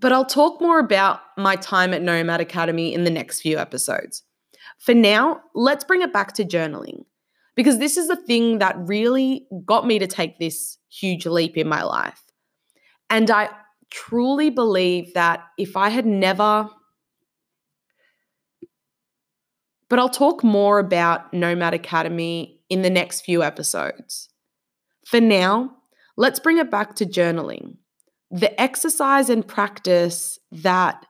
But I'll talk more about my time at Nomad Academy in the next few episodes. For now, let's bring it back to journaling because this is the thing that really got me to take this huge leap in my life. And I truly believe that if I had never, but I'll talk more about Nomad Academy in the next few episodes. For now, let's bring it back to journaling. The exercise and practice that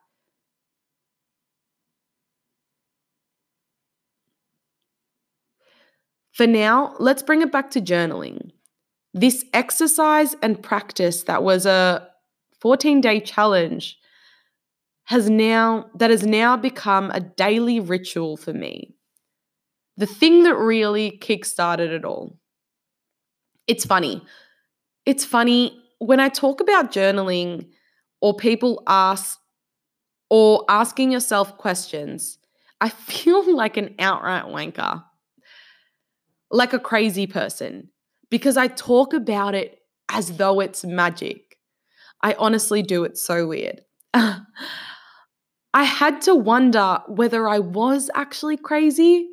For now, let's bring it back to journaling. This exercise and practice that was a 14 day challenge has now that has now become a daily ritual for me. The thing that really kickstarted it all. It's funny. It's funny when I talk about journaling or people ask or asking yourself questions, I feel like an outright wanker like a crazy person because I talk about it as though it's magic. I honestly do. It's so weird. I had to wonder whether I was actually crazy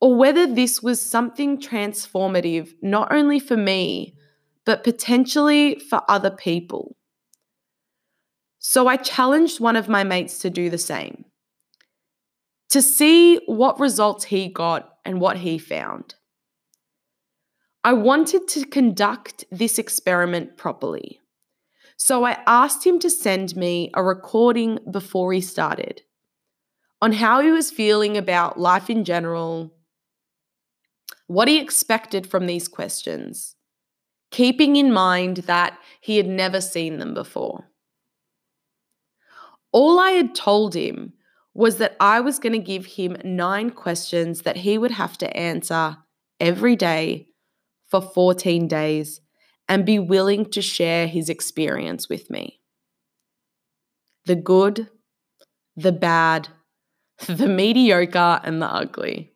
or whether this was something transformative, not only for me, but potentially for other people. So I challenged one of my mates to do the same, to see what results he got and what he found. I wanted to conduct this experiment properly. So I asked him to send me a recording before he started on how he was feeling about life in general, what he expected from these questions, keeping in mind that he had never seen them before. All I had told him was that I was going to give him nine questions that he would have to answer every day for 14 days and be willing to share his experience with me. The good, the bad, the mediocre, and the ugly.